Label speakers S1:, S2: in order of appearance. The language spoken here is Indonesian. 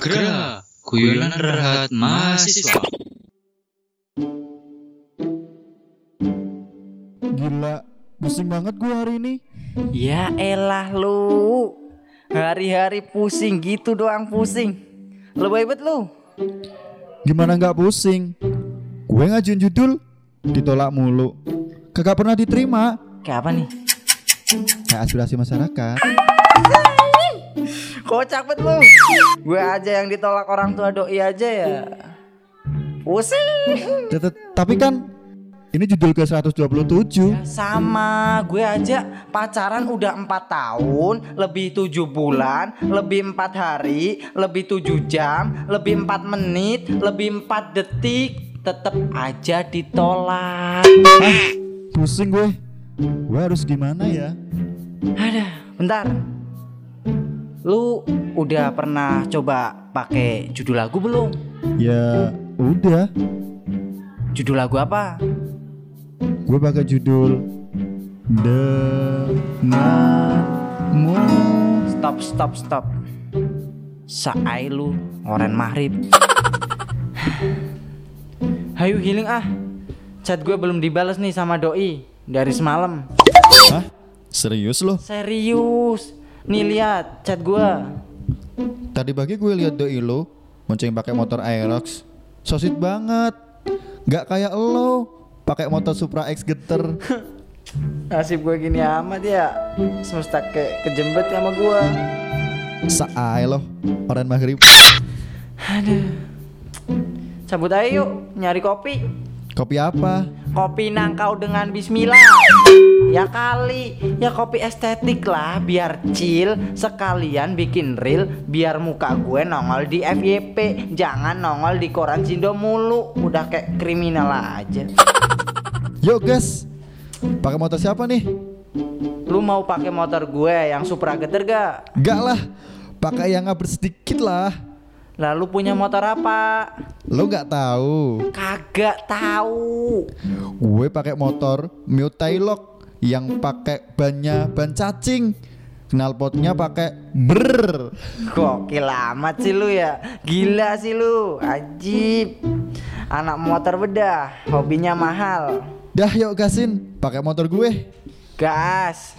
S1: Gerak, guyonan rehat mahasiswa.
S2: Gila, pusing banget gue hari ini.
S3: Ya elah lu Hari-hari pusing gitu doang pusing Lebay bet lu
S2: Gimana nggak pusing? Gue ngajuin judul, ditolak mulu. Kagak pernah diterima.
S3: Kayak apa nih?
S2: Kayak aspirasi masyarakat.
S3: Kocak bet lu Gue aja yang ditolak orang tua doi aja ya Pusing
S2: Tet- Tapi kan ini judul ke 127.
S3: Sama gue aja pacaran udah empat tahun Lebih tujuh bulan Lebih empat hari Lebih tujuh jam Lebih empat menit Lebih empat detik Tetep aja ditolak
S2: Pusing gue. Gue harus gimana ya?
S3: Ada, bentar. Lu udah pernah coba pakai judul lagu belum?
S2: Ya udah,
S3: Judul lagu apa?
S2: gue pakai judul Denganmu.
S3: Stop, stop, stop. Saai lu, oren mahrib. Hayu healing ah. Chat gue belum dibales nih sama doi dari semalam.
S2: Hah? Serius loh?
S3: Serius. Nih lihat chat gue.
S2: Tadi pagi gue lihat doi lo monceng pakai motor Aerox. Sosit banget. Gak kayak lo pakai motor Supra X geter.
S3: Nasib gue gini amat ya. Semesta kayak kejembet sama gue.
S2: Saai lo, orang maghrib.
S3: Aduh. Cabut aja yuk nyari kopi.
S2: Kopi apa?
S3: Kopi nangkau dengan bismillah. Ya kali, ya kopi estetik lah biar chill sekalian bikin real biar muka gue nongol di FYP jangan nongol di koran Sindo mulu udah kayak kriminal aja
S2: Yuk guys, pakai motor siapa nih?
S3: lu mau pakai motor gue yang Supra geter gak?
S2: Gak lah, pakai yang ngabur sedikit lah.
S3: lalu punya motor apa?
S2: Lo gak tahu?
S3: kagak tahu
S2: Gue pakai motor Mio Tailok yang pakai bannya ban cacing. Knalpotnya pakai ber.
S3: Gokil amat sih lu ya Gila sih lu Ajib Anak motor bedah Hobinya mahal
S2: Dah yuk gasin, pakai motor gue.
S3: Gas